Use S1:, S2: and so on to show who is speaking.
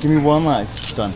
S1: Give me one life. Done.